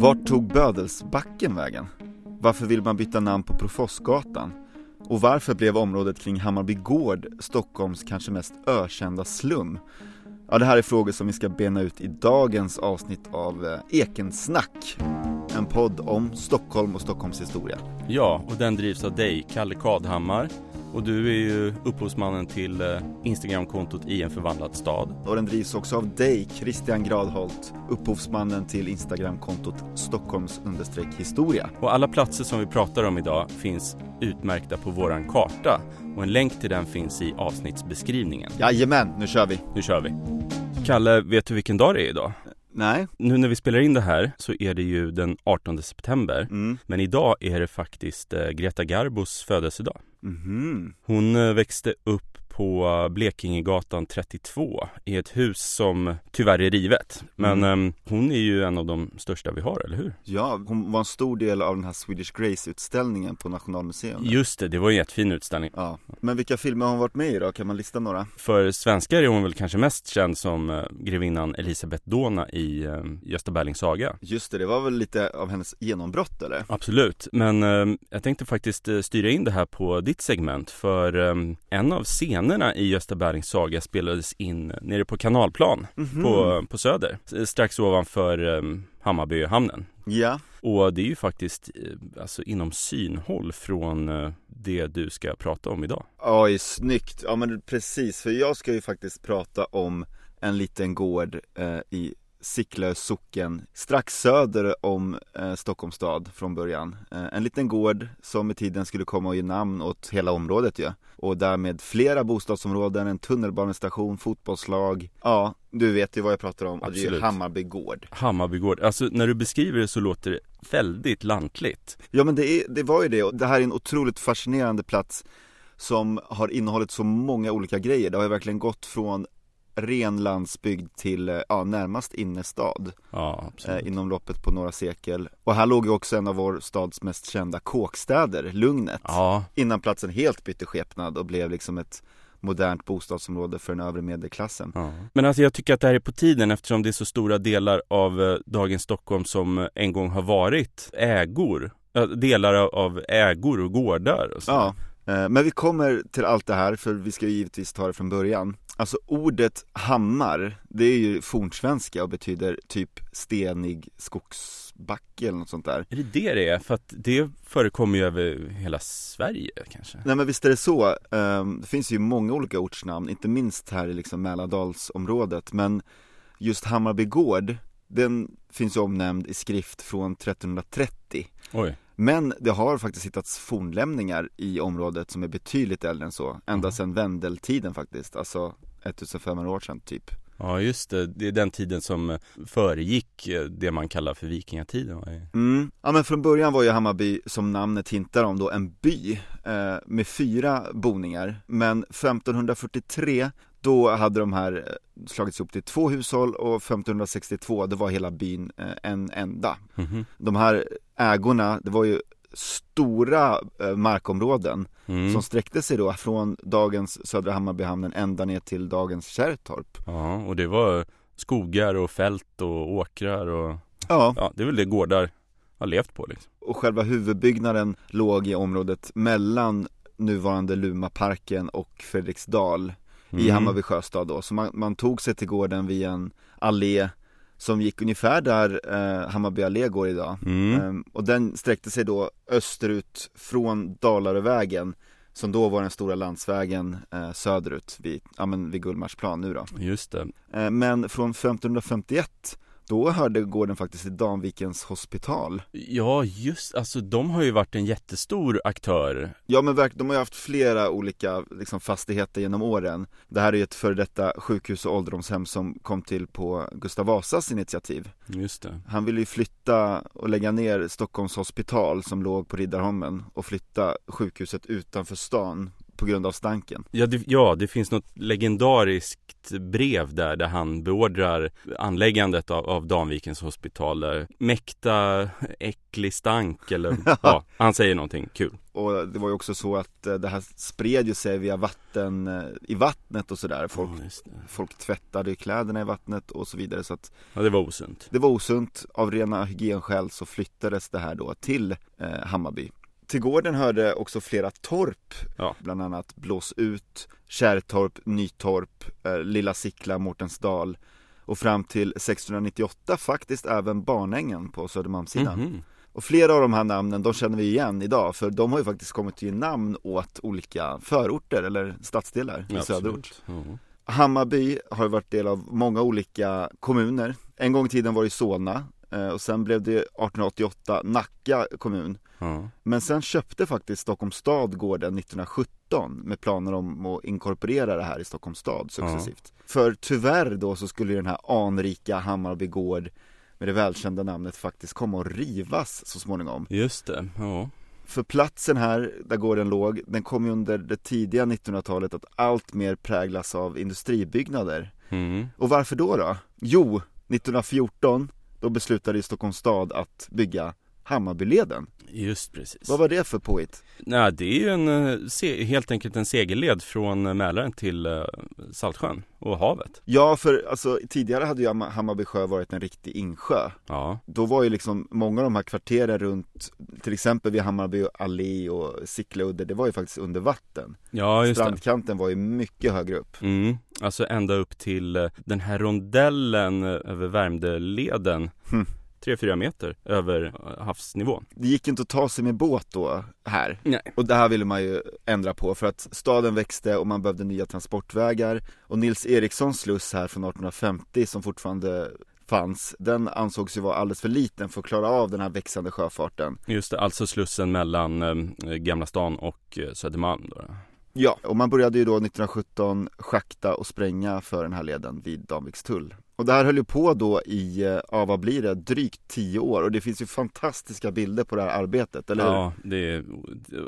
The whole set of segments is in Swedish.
Vart tog Bödelsbacken vägen? Varför vill man byta namn på Profossgatan? Och varför blev området kring Hammarby Gård Stockholms kanske mest ökända slum? Ja, det här är frågor som vi ska bena ut i dagens avsnitt av eh, Ekensnack. En podd om Stockholm och Stockholms historia. Ja, och den drivs av dig, Kalle Kadhammar. Och du är ju upphovsmannen till eh, Instagramkontot i en förvandlad stad. Och den drivs också av dig, Christian Gradholt, upphovsmannen till Instagramkontot Stockholms historia. Och alla platser som vi pratar om idag finns utmärkta på våran karta. Och en länk till den finns i avsnittsbeskrivningen. Jajamän, nu kör vi! Nu kör vi! Kalle, vet du vilken dag det är idag? Nej. Nu när vi spelar in det här så är det ju den 18 september. Mm. Men idag är det faktiskt eh, Greta Garbos födelsedag. Mm. Hon eh, växte upp på Blekingegatan 32 i ett hus som tyvärr är rivet. Men mm. um, hon är ju en av de största vi har, eller hur? Ja, hon var en stor del av den här Swedish Grace-utställningen på Nationalmuseum. Just det, det var en jättefin utställning. Ja, men vilka filmer har hon varit med i då? Kan man lista några? För svenskar är hon väl kanske mest känd som uh, grevinnan Elisabeth Dona i uh, Gösta Berlings saga. Just det, det var väl lite av hennes genombrott eller? Absolut, men uh, jag tänkte faktiskt styra in det här på ditt segment för um, en av scenerna scenerna i Gösta Berlings saga spelades in nere på Kanalplan mm -hmm. på, på Söder Strax ovanför um, Hammarbyhamnen Ja Och det är ju faktiskt eh, alltså inom synhåll från uh, det du ska prata om idag Oj, snyggt! Ja men precis, för jag ska ju faktiskt prata om en liten gård eh, i Sicklö socken strax söder om eh, Stockholms stad från början. Eh, en liten gård som med tiden skulle komma att ge namn åt hela området ju. Ja. Och därmed flera bostadsområden, en tunnelbanestation, fotbollslag. Ja, du vet ju vad jag pratar om. Absolut. Det är ju Hammarby gård. Hammarby gård. Alltså när du beskriver det så låter det väldigt lantligt. Ja men det, är, det var ju det. Och det här är en otroligt fascinerande plats som har innehållit så många olika grejer. Det har ju verkligen gått från ren landsbygd till eh, ja, närmast innerstad ja, eh, Inom loppet på några sekel Och här låg ju också en av vår stads mest kända kåkstäder, Lugnet ja. Innan platsen helt bytte skepnad och blev liksom ett modernt bostadsområde för den övre medelklassen. Ja. Men alltså jag tycker att det här är på tiden eftersom det är så stora delar av eh, dagens Stockholm som en gång har varit ägor. Delar av ägor och gårdar och så. Ja, eh, men vi kommer till allt det här för vi ska ju givetvis ta det från början. Alltså ordet hammar, det är ju fornsvenska och betyder typ stenig skogsbacke eller något sånt där Är det det det är? För att det förekommer ju över hela Sverige kanske? Nej men visst är det så, ehm, det finns ju många olika ortsnamn, inte minst här i liksom Mälardalsområdet Men just Hammarby gård, den finns ju omnämnd i skrift från 1330 Oj men det har faktiskt hittats fornlämningar i området som är betydligt äldre än så, ända mm. sedan vändeltiden faktiskt, alltså 1500 år sedan typ Ja just det, det är den tiden som föregick eh, det man kallar för vikingatiden mm. Ja men från början var ju Hammarby, som namnet hintar om då, en by eh, med fyra boningar Men 1543 då hade de här eh, slagits ihop till två hushåll och 1562 då var hela byn eh, en enda mm -hmm. De här ägorna, det var ju stora eh, markområden mm. som sträckte sig då från dagens Södra Hammarbyhamnen ända ner till dagens Kärrtorp. Ja, och det var skogar och fält och åkrar och ja, ja det är väl det gårdar har levt på liksom. Och själva huvudbyggnaden låg i området mellan nuvarande Lumaparken och Fredriksdal mm. i Hammarby sjöstad då. Så man, man tog sig till gården via en allé som gick ungefär där eh, Hammarby allé går idag. Mm. Um, och den sträckte sig då österut från Dalarövägen som då var den stora landsvägen eh, söderut vid, ja men vid Gullmarsplan nu då. Just det. Eh, men från 1551 då hörde gården faktiskt till Danvikens hospital. Ja just, alltså de har ju varit en jättestor aktör. Ja men verkligen, de har ju haft flera olika liksom, fastigheter genom åren. Det här är ju ett före detta sjukhus och ålderdomshem som kom till på Gustav Vasas initiativ. Just det. Han ville ju flytta och lägga ner Stockholms hospital som låg på Riddarholmen och flytta sjukhuset utanför stan på grund av stanken. Ja det, ja, det finns något legendariskt brev där, där han beordrar anläggandet av, av Danvikens hospital. Där. Mäkta äcklig stank eller ja, han säger någonting kul. Och det var ju också så att eh, det här spred ju sig via vatten, eh, i vattnet och sådär. Folk, Ja, folk tvättade kläderna i vattnet och så vidare. Så att ja, det var osunt. det var osunt. Av rena hygienskäl så flyttades det här då till eh, Hammarby. Till gården hörde också flera torp, Ja. bland annat Blås ut, Kärrtorp, Nytorp, eh, Lilla Sickla, Mårtensdal och fram till 1698 faktiskt även Barnängen på Södermalmssidan. Mhm. Och flera av de här namnen, de känner vi igen idag för de har ju faktiskt kommit ge namn åt olika förorter eller stadsdelar i Ja, söderort. Ja. Hammarby har ju varit del av många olika kommuner. En gång i tiden var det Solna eh, och sen blev det 1888 Nacka kommun. Men sen köpte faktiskt Stockholms stad gården 1917 med planer om att inkorporera det här i Stockholms stad successivt. För tyvärr då så skulle den här anrika Hammarby gård med det välkända namnet faktiskt komma att rivas så småningom. Just det, ja. För platsen här där gården låg, den kom ju under det tidiga 1900-talet att allt mer präglas av industribyggnader. Mm. Och varför då då? Jo, 1914 då beslutade ju Stockholms stad att bygga Hammarbyleden. Just precis. Vad var det för påhitt? Nej, det är ju en, eh, helt enkelt en segelled från eh, Mälaren till eh, Saltsjön och havet. Ja, för alltså tidigare hade ju Hamm- Hammarby sjö varit en riktig insjö. Ja, Då var ju liksom många av de här kvarteren runt, till exempel vid Hammarby allé och Sickleudde, det var ju faktiskt under vatten. ja just det. Strandkanten var ju mycket högre upp. Mm, alltså ända upp till den här rondellen över Värmdöleden. Hm. 3-4 meter över eh, havsnivån. Det gick inte att ta sig med båt då här. Nej. Och det här ville man ju ändra på för att staden växte och man behövde nya transportvägar. Och Nils Erikssons sluss här från 1850 som fortfarande fanns, den ansågs ju vara alldeles för liten för att klara av den här växande sjöfarten. Just det, alltså slussen mellan eh, Gamla stan och eh, Södermalm då. Ja, och man började ju då 1917 schakta och spränga för den här leden vid Danvikstull. Och det här höll ju på då i, eh, ja vad blir det, drygt tio år och det finns ju fantastiska bilder på det här arbetet, eller hur? Ja, det är,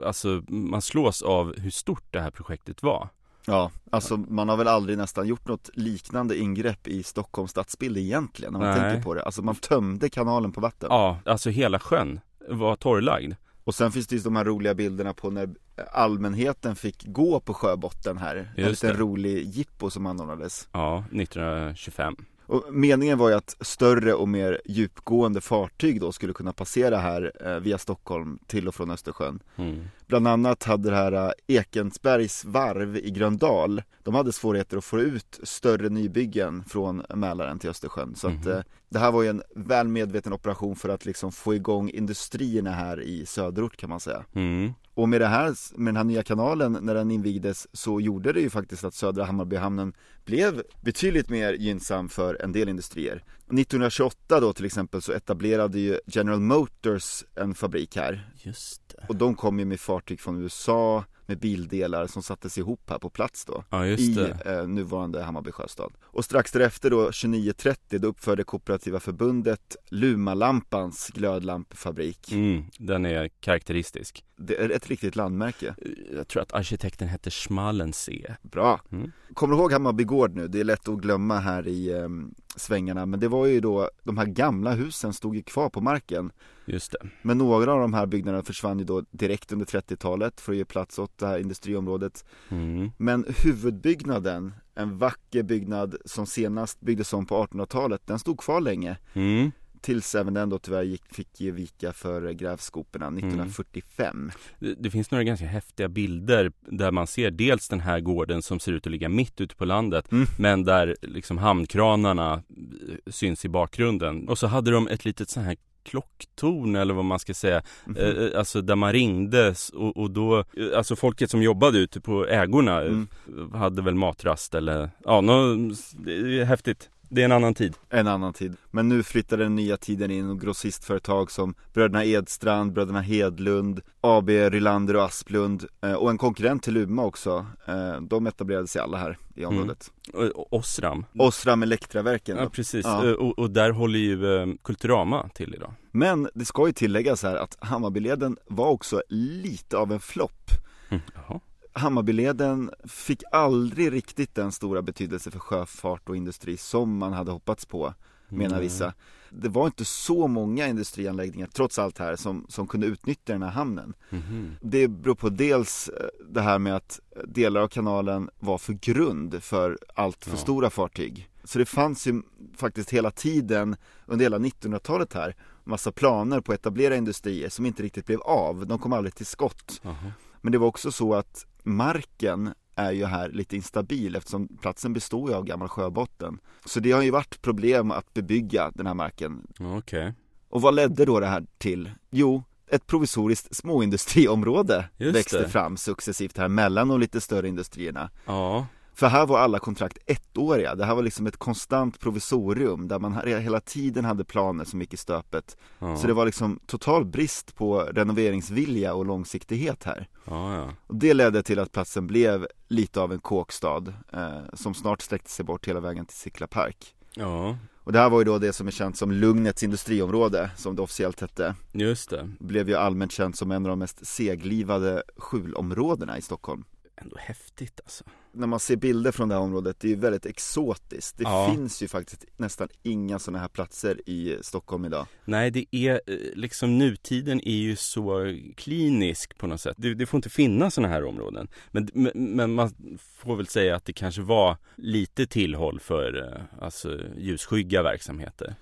alltså man slås av hur stort det här projektet var. Ja, alltså man har väl aldrig nästan gjort något liknande ingrepp i Stockholms stadsbild egentligen när man Nej. tänker på det. Alltså man tömde kanalen på vatten. Ja, alltså hela sjön var torrlagd. Och sen finns det ju de här roliga bilderna på när allmänheten fick gå på sjöbotten här. en Just liten det. rolig jippo som anordnades. Ja, 1925. Och meningen var ju att större och mer djupgående fartyg då skulle kunna passera här eh, via Stockholm till och från Östersjön. Mm. Bland annat hade det här eh, Ekensbergs varv i Gröndal, de hade svårigheter att få ut större nybyggen från Mälaren till Östersjön. Så att Mhm. eh, det här var ju en väl medveten operation för att liksom få igång industrierna här i söderort kan man säga. Mm. Och med det här, med den här nya kanalen när den invigdes så gjorde det ju faktiskt att södra Hammarbyhamnen blev betydligt mer gynnsam för en del industrier. 1928 då till exempel så etablerade ju General Motors en fabrik här Just. Och de kom ju med fartyg från USA med bildelar som sattes ihop här på plats då Ja, i eh, nuvarande Hammarby sjöstad. Och strax därefter då 2930 då uppförde Kooperativa förbundet Lumalampans glödlampfabrik. Mm, den är karaktäristisk. Det är ett riktigt landmärke. Jag tror att arkitekten hette Schmalensee. Bra. Mm. Kommer du ihåg Hammarby gård nu? Det är lätt att glömma här i eh, svängarna men det var ju då de här gamla husen stod ju kvar på marken. Just det. Men några av de här byggnaderna försvann ju då direkt under 30-talet för att ge plats åt det här industriområdet. Mm. Men huvudbyggnaden, en vacker byggnad som senast byggdes om på 1800-talet, den stod kvar länge. Mm. Tills även den då tyvärr gick, fick ge vika för grävskoporna 1945. Det, det finns några ganska häftiga bilder där man ser dels den här gården som ser ut att ligga mitt ute på landet Mm. men där liksom hamnkranarna eh, syns i bakgrunden. Och så hade de ett litet så här klocktorn eller vad man ska säga, Mhm. eh, alltså där man ringdes och, och då, eh, alltså folket som jobbade ute på ägorna Mm. hade väl matrast eller, ja, det är häftigt. Det är en annan tid. En annan tid. Men nu flyttar den nya tiden in och grossistföretag som Bröderna Edstrand, Bröderna Hedlund, AB Rylander och Asplund eh, och en konkurrent till Luma också. Eh, De etablerade sig alla här i området. Och- och Osram. Osram Elektraverken. Ja precis, Ja. Eh, Och, och där håller ju Kulturama till idag. Men det ska ju tilläggas här att Hammarbyleden var också lite av en flopp. Mm. Hammarbyleden fick aldrig riktigt den stora betydelse för sjöfart och industri som man hade hoppats på, menar Mm. vissa. Det var inte så många industrianläggningar trots allt här som, som kunde utnyttja den här hamnen. Mhm. Det beror på dels eh, det här med att delar av kanalen var för grund för allt för Ja. stora fartyg. Så det fanns ju faktiskt hela tiden under hela 1900-talet här massa planer på att etablera industrier som inte riktigt blev av. De kom aldrig till skott. Jaha. Men det var också så att marken är ju här lite instabil eftersom platsen består ju av gammal sjöbotten. Så det har ju varit problem att bebygga den här marken. Okej. Och vad ledde då det här till? Jo, ett provisoriskt småindustriområde Just växte det. fram successivt här mellan de lite större industrierna. Ja. För här var alla kontrakt ettåriga, det här var liksom ett konstant provisorium där man hela tiden hade planer som gick i stöpet. ja. Så det var liksom total brist på renoveringsvilja och långsiktighet här. Ja, ja. Och det ledde till att platsen blev lite av en kåkstad eh, som snart sträckte sig bort hela vägen till Sickla park. Ja, Och det här var ju då det som är känt som Lugnets industriområde, som det officiellt hette. just det. Blev ju allmänt känt som en av de mest seglivade skjulområdena i Stockholm. Ändå häftigt alltså. När man ser bilder från det här området, det är ju väldigt exotiskt. Det Ja. finns ju faktiskt nästan inga sådana här platser i Stockholm idag. Nej, det är eh, liksom nutiden är ju så klinisk på något sätt. Det, det får inte finnas sådana här områden. Men, men, men man får väl säga att det kanske var lite tillhåll för eh, alltså ljusskygga verksamheter.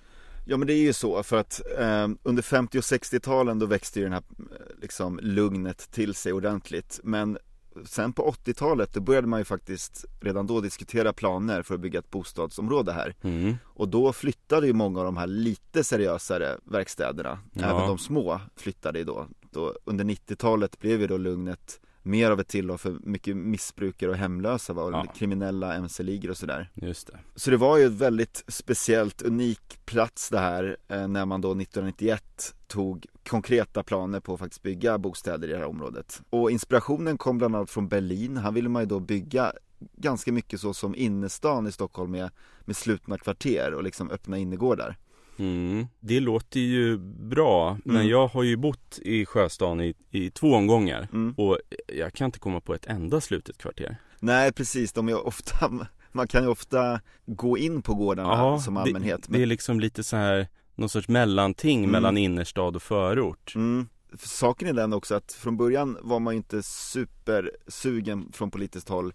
Ja men det är ju så för att eh, under 50 och 60-talen då växte ju den här eh, liksom lugnet till sig ordentligt men sen på 80-talet då började man ju faktiskt redan då diskutera planer för att bygga ett bostadsområde här Mm. och då flyttade ju många av de här lite seriösare verkstäderna Ja. även de små flyttade ju då, då under 90-talet blev ju då lugnet mer av ett tillhåll för mycket missbrukare och hemlösa va? och Ja. kriminella mc-ligor och sådär Just det. så det var ju ett väldigt speciellt, unik plats det här eh, när man då 1991 tog konkreta planer på att faktiskt bygga bostäder i det här området. Och inspirationen kom bland annat från Berlin. Här ville man ju då bygga ganska mycket så som innerstan i Stockholm med, med slutna kvarter och liksom öppna innergårdar. Mm. Det låter ju bra, men Mm. jag har ju bott i Sjöstan i, i två omgångar Mm. och jag kan inte komma på ett enda slutet kvarter. Nej precis, de är ofta, man kan ju ofta gå in på gårdarna som allmänhet. det, det är liksom lite så här någon sorts mellanting Mm. mellan innerstad och förort. Mm. Saken är den också att från början var man ju inte supersugen från politiskt håll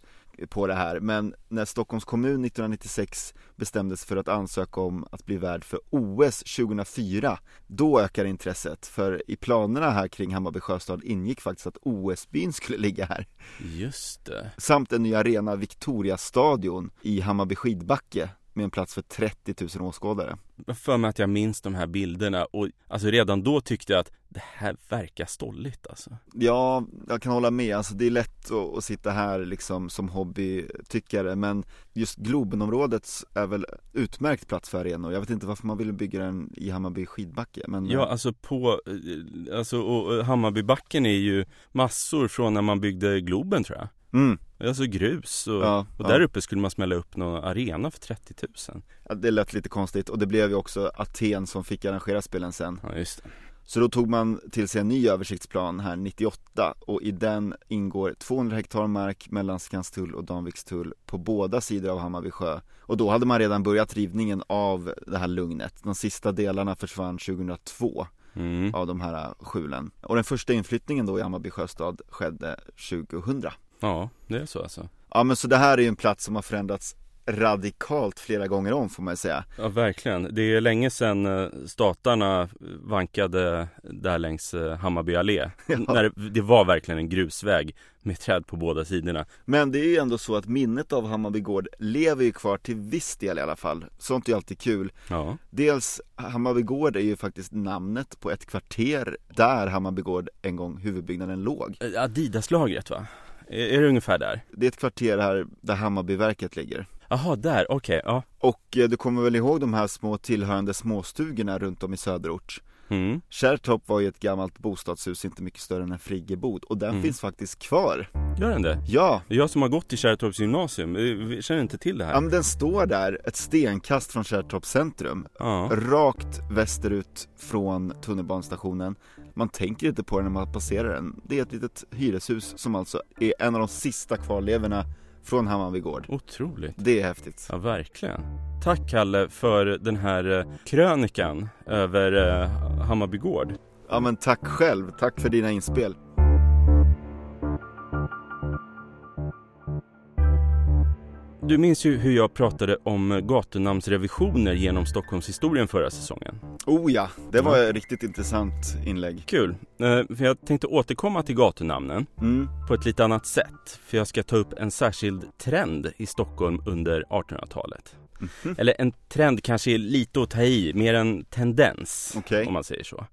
på det här. Men när Stockholms kommun 1996 bestämde sig för att ansöka om att bli värd för OS 2004 då ökade intresset. För i planerna här kring Hammarby sjöstad ingick faktiskt att OS-byn skulle ligga här. Just det. samt en ny arena Victoriastadion i Hammarby skidbacke med en plats för 30 000 åskådare Jag för mig att jag minns de här bilderna och alltså redan då tyckte jag att det här verkar stolligt alltså. Ja, jag kan hålla med. Alltså det är lätt att, att sitta här liksom som hobbytyckare men just Globenområdet är väl utmärkt plats för arenor. Jag vet inte varför man ville bygga den i Hammarby skidbacke men Ja, alltså på, eh, alltså och Hammarbybacken är ju massor från när man byggde Globen tror jag. Mm, Alltså grus och, ja, och ja. där uppe skulle man smälla upp någon arena för 30 000. ja, det lät lite konstigt och det blev ju också Aten som fick arrangera spelen sen. Ja, just det. Så då tog man till sig en ny översiktsplan här 98 och i den ingår 200 hektar mark mellan Skanstull och Danvikstull på båda sidor av Hammarby sjö. Och då hade man redan börjat rivningen av det här lugnet. De sista delarna försvann 2002 Mm. av de här skjulen. Och den första inflyttningen då i Hammarby sjöstad skedde 2000. Ja, det är så alltså. Ja men så det här är ju en plats som har förändrats radikalt flera gånger om får man ju säga. Ja, verkligen. Det är länge sedan eh, statarna vankade där längs eh, Hammarby allé. Ja. När det, var verkligen en grusväg med träd på båda sidorna. Men det är ju ändå så att minnet av Hammarby gård lever ju kvar till viss del i alla fall. Sånt är ju alltid kul. Ja, Dels Hammarby gård är ju faktiskt namnet på ett kvarter där Hammarby gård en gång huvudbyggnaden låg. Eh, Adidas-lagret va? Är, det ungefär där? Det är ett kvarter här där Hammarbyverket ligger. Jaha, där, okej, ja. Och eh, du kommer väl ihåg de här små tillhörande småstugorna runt om i söderort? Mm. Kärrtorp var ju ett gammalt bostadshus, inte mycket större än en friggebod och den Mm. finns faktiskt kvar. Gör den det? Ja, Jag som har gått i Kärrtorps gymnasium, eh, känner inte till det här. ja men den står där ett stenkast från Kärrtorps centrum. Ja. Rakt västerut från tunnelbanestationen. Man tänker inte på den när man passerar den. Det är ett litet hyreshus som alltså är en av de sista kvarlevorna från Hammarby gård. Otroligt. Det är häftigt. Ja, verkligen. Tack Kalle för den här eh, krönikan över eh, Hammarby gård. Ja men tack själv, tack för dina inspel. Du minns ju hur jag pratade om gatunamnsrevisioner genom Stockholmshistorien förra säsongen. Oh ja, det var ett riktigt intressant inlägg. Kul, eh, för jag tänkte återkomma till gatunamnen Mm. på ett lite annat sätt. För jag ska ta upp en särskild trend i Stockholm under 1800-talet. Mhm. Eller en trend kanske är lite att ta i, mer en tendens Okej. om man säger så.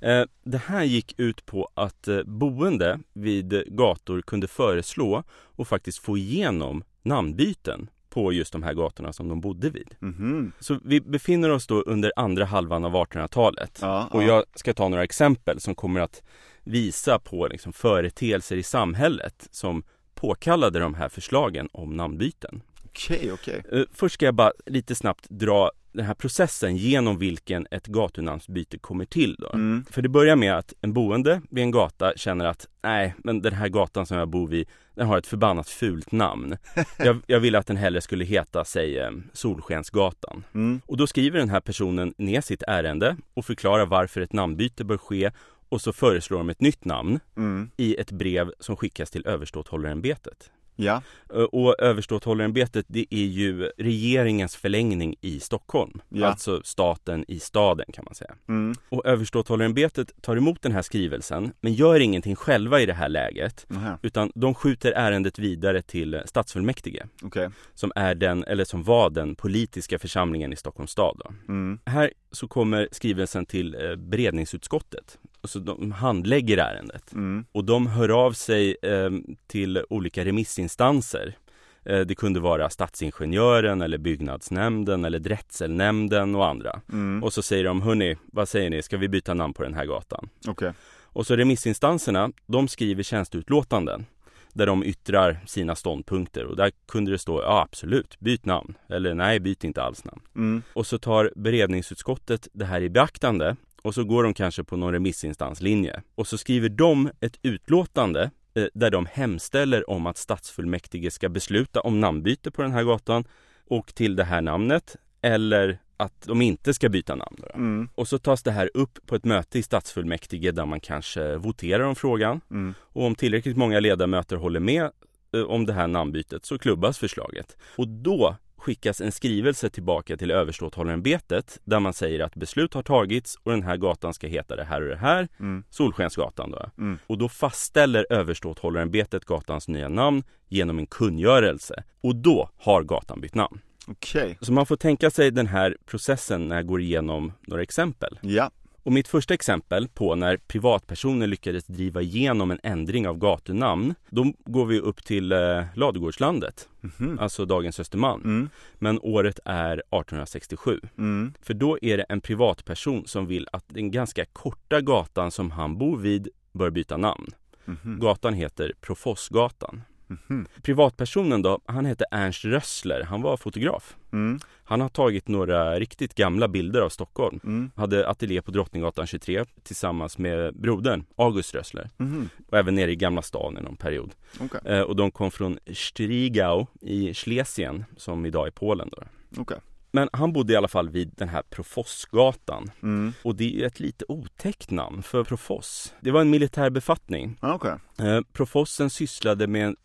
Eh, Det här gick ut på att eh, boende vid gator kunde föreslå och faktiskt få igenom namnbyten på just de här gatorna som de bodde vid. Mhm. Så vi befinner oss då under andra halvan av 1800-talet. Ja, Och ja. jag ska ta några exempel som kommer att visa på liksom företeelser i samhället som påkallade de här förslagen om namnbyten. Okej, okej. Eh, Först ska jag bara lite snabbt dra den här processen genom vilken ett gatunamnsbyte kommer till då. Mm. För det börjar med att en boende vid en gata känner att nej, men den här gatan som jag bor vid, den har ett förbannat fult namn. Jag, jag ville att den hellre skulle heta, säg eh, Solskensgatan. Mm. Och då skriver den här personen ner sitt ärende och förklarar varför ett namnbyte bör ske och så föreslår de ett nytt namn Mm. i ett brev som skickas till överståthållarämbetet. Ja, Eh, Och överståthållarämbetet det är ju regeringens förlängning i Stockholm. Ja. Alltså staten i staden kan man säga. mm. Och överståthållarämbetet tar emot den här skrivelsen men gör ingenting själva i det här läget. Nähä. Utan de skjuter ärendet vidare till stadsfullmäktige. okej. Som är den, eller som var den politiska församlingen i Stockholms stad. Mm. Här så kommer skrivelsen till eh, beredningsutskottet. Så de handlägger ärendet. Mm. Och de hör av sig eh, till olika remissinstanser. Eh, det kunde vara Stadsingenjören eller Byggnadsnämnden eller Drätselnämnden och andra. Mm. Och så säger de, hörni, vad säger ni, ska vi byta namn på den här gatan? Okej. Och så remissinstanserna, de skriver tjänsteutlåtanden där de yttrar sina ståndpunkter och där kunde det stå, ja absolut, byt namn. Eller nej, byt inte alls namn. Mm. Och så tar beredningsutskottet det här i beaktande och så går de kanske på någon remissinstanslinje. Och så skriver de ett utlåtande eh, där de hemställer om att stadsfullmäktige ska besluta om namnbyte på den här gatan och till det här namnet eller att de inte ska byta namn. Mm. Och så tas det här upp på ett möte i stadsfullmäktige där man kanske voterar om frågan Mm. och om tillräckligt många ledamöter håller med eh, om det här namnbytet så klubbas förslaget. Och då skickas en skrivelse tillbaka till överståthållarämbetet där man säger att beslut har tagits och den här gatan ska heta det här och det här, Mm. Solskensgatan då. Mm. Och då fastställer överståthållarämbetet gatans nya namn genom en kungörelse. Och då har gatan bytt namn. Okej. Så man får tänka sig den här processen när jag går igenom några exempel. Ja. Och mitt första exempel på när privatpersoner lyckades driva igenom en ändring av gatunamn, då går vi upp till eh, Ladugårdslandet, Mhm. alltså dagens Östermalm. Mm. Men året är 1867. Mm. För då är det en privatperson som vill att den ganska korta gatan som han bor vid bör byta namn. Mhm. Gatan heter Profossgatan. Mhm. Privatpersonen då, han hette Ernst Rössler, han var fotograf. Mm. Han har tagit några riktigt gamla bilder av Stockholm. Mm. Hade ateljé på Drottninggatan 23 tillsammans med brodern August Rössler. Mhm. Och även nere i Gamla stan i någon period. Okej. Eh, och de kom från Strigau i Schlesien, som idag är Polen då. Okej. Men han bodde i alla fall vid den här Profossgatan. Mm. Och det är ett lite otäckt namn för Profoss. Det var en militär befattning. Ja, Okej. Eh, Profossen sysslade med en,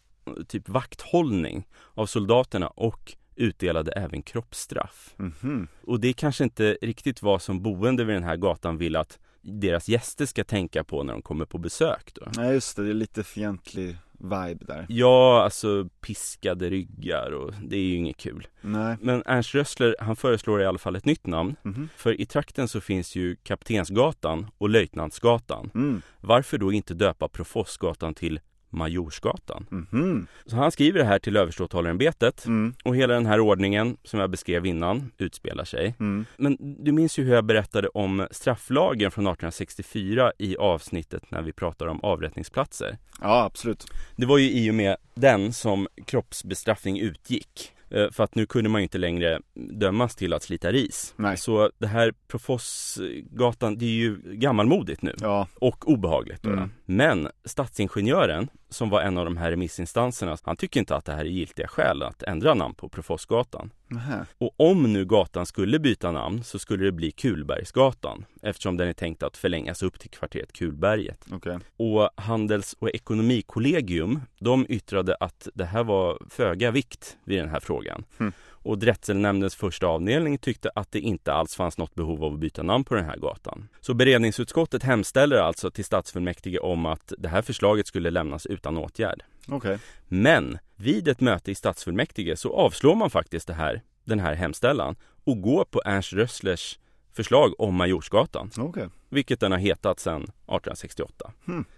typ vakthållning av soldaterna och utdelade även kroppsstraff. Mhm. Och det kanske inte riktigt vad som boende vid den här gatan vill att deras gäster ska tänka på när de kommer på besök då. Nej just det, det är lite fientlig vibe där. Ja, alltså piskade ryggar och det är ju inget kul. Nej. Men Ernst Rössler, han föreslår i alla fall ett nytt namn. Mhm. För i trakten så finns ju Kaptensgatan och Löjtnantsgatan. Mm. Varför då inte döpa Profossgatan till Majorsgatan. Mhm. Så han skriver det här till överståthållarämbetet Mm. och hela den här ordningen som jag beskrev innan utspelar sig. Mm. Men du minns ju hur jag berättade om strafflagen från 1864 i avsnittet när vi pratar om avrättningsplatser. Ja, absolut. Det var ju i och med den som kroppsbestraffning utgick. Eh, För att nu kunde man ju inte längre dömas till att slita ris. Nej. Så det här Profossgatan, det är ju gammalmodigt nu Ja, och obehagligt. Då, Mm. Men stadsingenjören, som var en av de här remissinstanserna, han tycker inte att det här är giltiga skäl att ändra namn på Profossgatan. Nähä. Och om nu gatan skulle byta namn så skulle det bli Kulbergsgatan eftersom den är tänkt att förlängas upp till kvarteret Kulberget. okej. Och Handels och ekonomikollegium, de yttrade att det här var föga vikt vid den här frågan. Mm. Och Drätselnämndens första avdelning tyckte att det inte alls fanns något behov av att byta namn på den här gatan. Så beredningsutskottet hemställer alltså till stadsfullmäktige om att det här förslaget skulle lämnas utan åtgärd. Okej. Men vid ett möte i stadsfullmäktige så avslår man faktiskt det här, den här hemställan och går på Ernst Rösslers förslag om Majorsgatan, Okej. vilket den har hetat sedan 1868.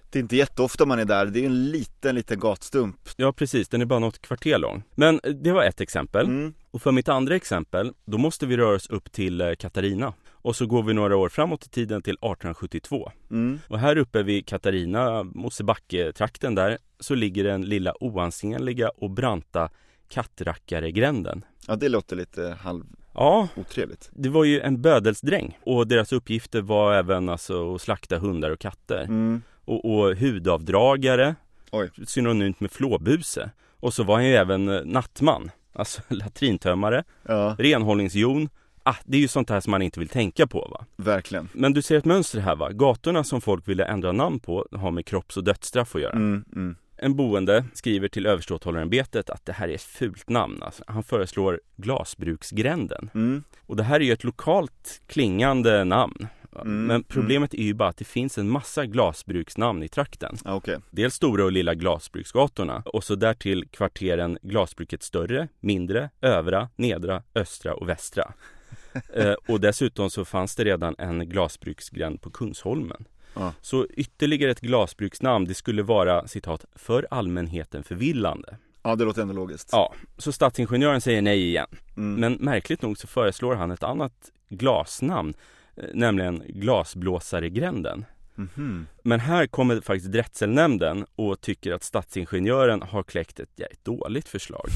Det är inte jätteofta man är där, det är en liten, liten gatstump. Ja, precis. Den är bara något kvarter lång. Men eh, det var ett exempel. Mm. Och för mitt andra exempel, då måste vi röra oss upp till eh, Katarina. Och så går vi några år framåt i tiden till 1872. Mm. Och här uppe vid Katarina, Mosebacke-trakten där, så ligger den lilla oansenliga och branta Kattrackaregränden. Ja, det låter lite halv Ja, otrevligt. det var ju en bödelsdräng och deras uppgifter var även alltså att slakta hundar och katter. Mm. Och, och hudavdragare, Oj. synonymt med flåbuse. Och så var han ju även eh, nattman, alltså latrintömmare, Ja, renhållningsjon. Ah, det är ju sånt här som man inte vill tänka på va. verkligen. Men du ser ett mönster här va. Gatorna som folk ville ändra namn på har med kropps och dödsstraff att göra. Mm. Mm. En boende skriver till överståthållarämbetet att det här är ett fult namn. Alltså, han föreslår Glasbruksgränden. Mm. Och det här är ju ett lokalt klingande namn. Mm, Men problemet är ju bara att det finns en massa glasbruksnamn i trakten. Ja, okej. Dels Stora och Lilla Glasbruksgatorna och så därtill kvarteren Glasbruket Större, Mindre, Övra, Nedra, Östra och Västra. eh, och dessutom så fanns det redan en glasbruksgränd på Kungsholmen. Ja. Så ytterligare ett glasbruksnamn, det skulle vara citat för allmänheten förvillande. Ja, det låter ändå logiskt. Ja, så stadsingenjören säger nej igen. Mm. Men märkligt nog så föreslår han ett annat glasnamn, eh, nämligen Glasblåsaregränden. Mhm. Men här kommer faktiskt Drätselnämnden och tycker att stadsingenjören har kläckt ett jävligt dåligt förslag.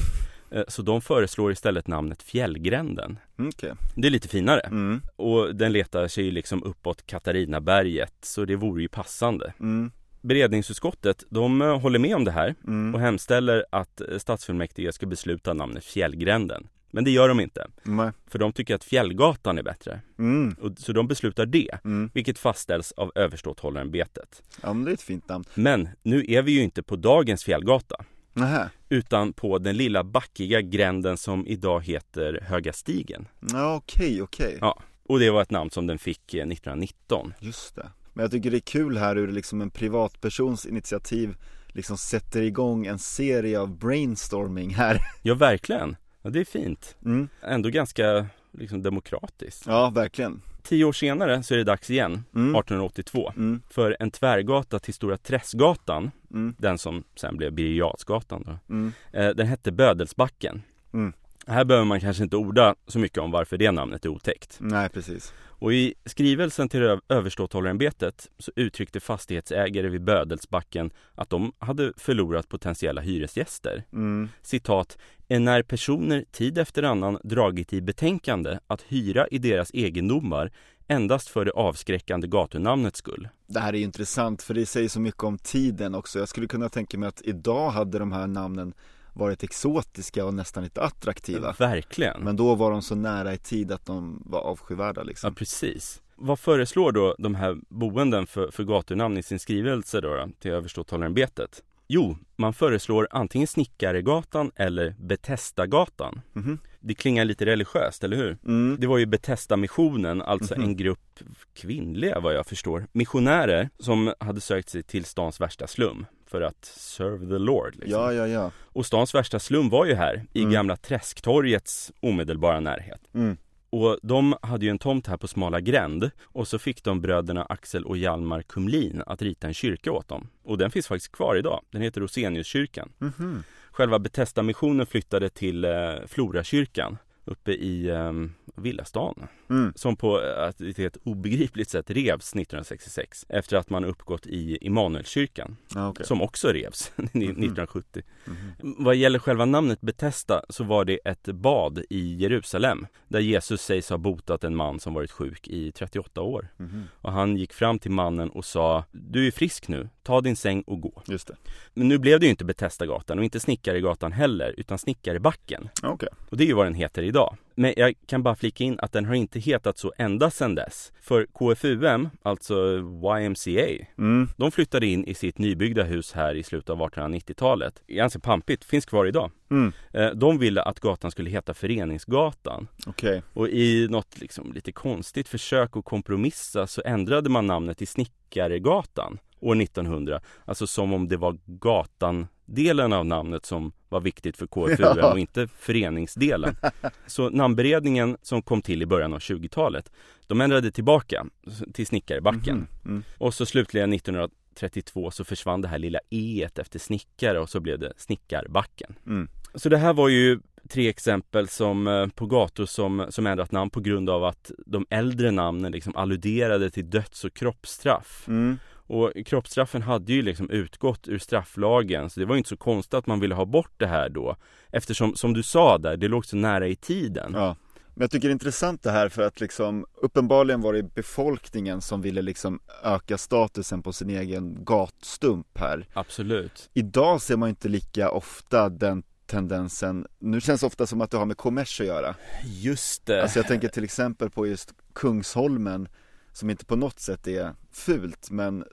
Eh, Så de föreslår istället namnet Fjällgränden. Okej. Det är lite finare. Mm. Och den letar sig ju liksom uppåt Katarinaberget, så det vore ju passande. Mm. Beredningsutskottet, de eh, håller med om det här Mm. och hemställer att eh, stadsfullmäktige ska besluta namnet Fjällgränden. Men det gör de inte, Nej. för de tycker att Fjällgatan är bättre. Mm. Och, så de beslutar det, Mm. vilket fastställs av överståthållarämbetet. Ja, men det är ett fint namn. Men nu är vi ju inte på dagens Fjällgata, Nähä. utan på den lilla backiga gränden som idag heter Höga stigen. Ja, okej, okej. Ja. Och det var ett namn som den fick eh, 1919. Just det. Men jag tycker det är kul här hur liksom en privatpersons initiativ liksom sätter igång en serie av brainstorming här. Ja, verkligen. Ja, det är fint. Mm. Ändå ganska liksom, demokratiskt. Ja, verkligen. Tio år senare så är det dags igen, Mm. 1882, Mm. för en tvärgata till Stora Träskgatan, Mm. den som sen blev Birger då. Mm. Eh, Den hette Bödelsbacken. Mm. Här behöver man kanske inte orda så mycket om varför det namnet är otäckt. Nej, precis. Och i skrivelsen till överståthållarämbetet så uttryckte fastighetsägare vid Bödelsbacken att de hade förlorat potentiella hyresgäster. Mm. Citat, när personer tid efter annan dragit i betänkande att hyra i deras egendomar endast för det avskräckande gatunamnets skull. Det här är intressant för det säger så mycket om tiden också. Jag skulle kunna tänka mig att idag hade de här namnen varit exotiska och nästan lite attraktiva. Verkligen. Men då var de så nära i tid att de var avskyvärda Ja, liksom. precis. Vad föreslår då de här boenden för, för gatunamn i sin skrivelse då, då till överståthållarämbetet? Jo, man föreslår antingen Snickaregatan eller Betestagatan. Mhm. Det klingar lite religiöst, eller hur? Mm. Det var ju Betesta-missionen, alltså Mhm. en grupp kvinnliga vad jag förstår, missionärer som hade sökt sig till stans värsta slum för att serve the Lord. Liksom. Ja, ja, ja. Och stans värsta slum var ju här, i Mm. gamla Träsktorgets omedelbara närhet. Mm. Och de hade ju en tomt här på Smala gränd och så fick de bröderna Axel och Hjalmar Kumlin att rita en kyrka åt dem. Och den finns faktiskt kvar idag. Den heter Roseniuskyrkan. Mhm. Själva Betesda-missionen flyttade till eh, Florakyrkan uppe i eh, Villastan. Mm. Som på ett, helt obegripligt sätt revs 1966 efter att man uppgått i Immanuelskyrkan Ja, okej. som också revs 1970. Mhm. Vad gäller själva namnet Betesda så var det ett bad i Jerusalem där Jesus sägs ha botat en man som varit sjuk i 38 år. Mhm. Och han gick fram till mannen och sa Du är frisk nu, ta din säng och gå. Just det. Men nu blev det ju inte Betesdagatan och inte Snickaregatan heller utan Snickarebacken. Okej. Och det är ju vad den heter idag. Men jag kan bara flika in att den har inte hetat så ända sedan dess. För KFUM, alltså YMCA, Mm. de flyttade in i sitt nybyggda hus här i slutet av 1890-talet. Ganska pampigt, finns kvar idag. Mm. Eh, De ville att gatan skulle heta Föreningsgatan. Okej. Och i något liksom lite konstigt försök att kompromissa så ändrade man namnet till Snickaregatan år 1900. Alltså som om det var gatan delen av namnet som var viktigt för KFUM Ja. och inte föreningsdelen. Så namnberedningen som kom till i början av 20-talet, de ändrade tillbaka till Snickarebacken. Mhm. Mm. Och så slutligen 1932 så försvann det här lilla e efter snickare och så blev det Snickarbacken. Mm. Så det här var ju tre exempel som, eh, på gator som, som ändrat namn på grund av att de äldre namnen liksom alluderade till döds och kroppsstraff. Mm. Och kroppsstraffen hade ju liksom utgått ur strafflagen så det var ju inte så konstigt att man ville ha bort det här då. Eftersom, som du sa där, det låg så nära i tiden. Ja. Men jag tycker det är intressant det här för att liksom uppenbarligen var det befolkningen som ville liksom öka statusen på sin egen gatstump här. Absolut. Idag ser man ju inte lika ofta den tendensen, nu känns det ofta som att det har med kommers att göra. Just det. Alltså jag tänker till exempel på just Kungsholmen som inte på något sätt är fult men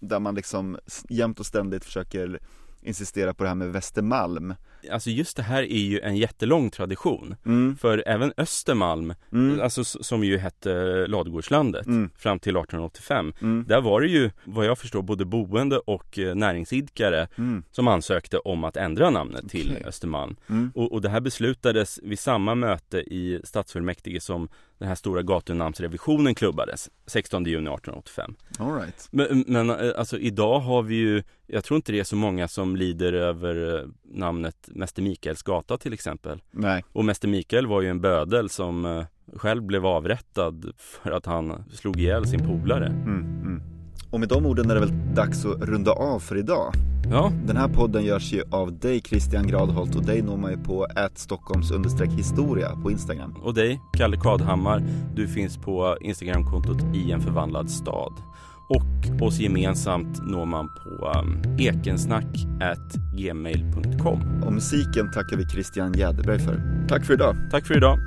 där, man liksom jämt och ständigt försöker insistera på det här med Västermalm. Alltså just det här är ju en jättelång tradition. Mm. För även Östermalm, Mm. alltså som ju hette Ladugårdslandet Mm. fram till 1885. Mm. Där var det ju, vad jag förstår, både boende och eh, näringsidkare Mm. som ansökte om att ändra namnet till Okej. Östermalm. Mm. Och, och det här beslutades vid samma möte i stadsfullmäktige som den här stora gatunamnsrevisionen klubbades 16 juni 1885. All right. Men, men eh, alltså idag har vi ju, jag tror inte det är så många som lider över eh, namnet Mäster Mikaels gata till exempel. Nej. Och Mäster Mikael var ju en bödel som eh, själv blev avrättad för att han slog ihjäl sin polare. Mm. Mm. Och med de orden är det väl dags att runda av för idag. Ja, Den här podden görs ju av dig Christian Gradholt och dig når man ju på stockholms historia på Instagram. och dig, Kalle Kadhammar, du finns på Instagramkontot i en förvandlad stad. Och oss gemensamt når man på um, ekensnack@gmail.com. Och musiken tackar vi Christian Jäderberg för. Tack för idag. Tack för idag!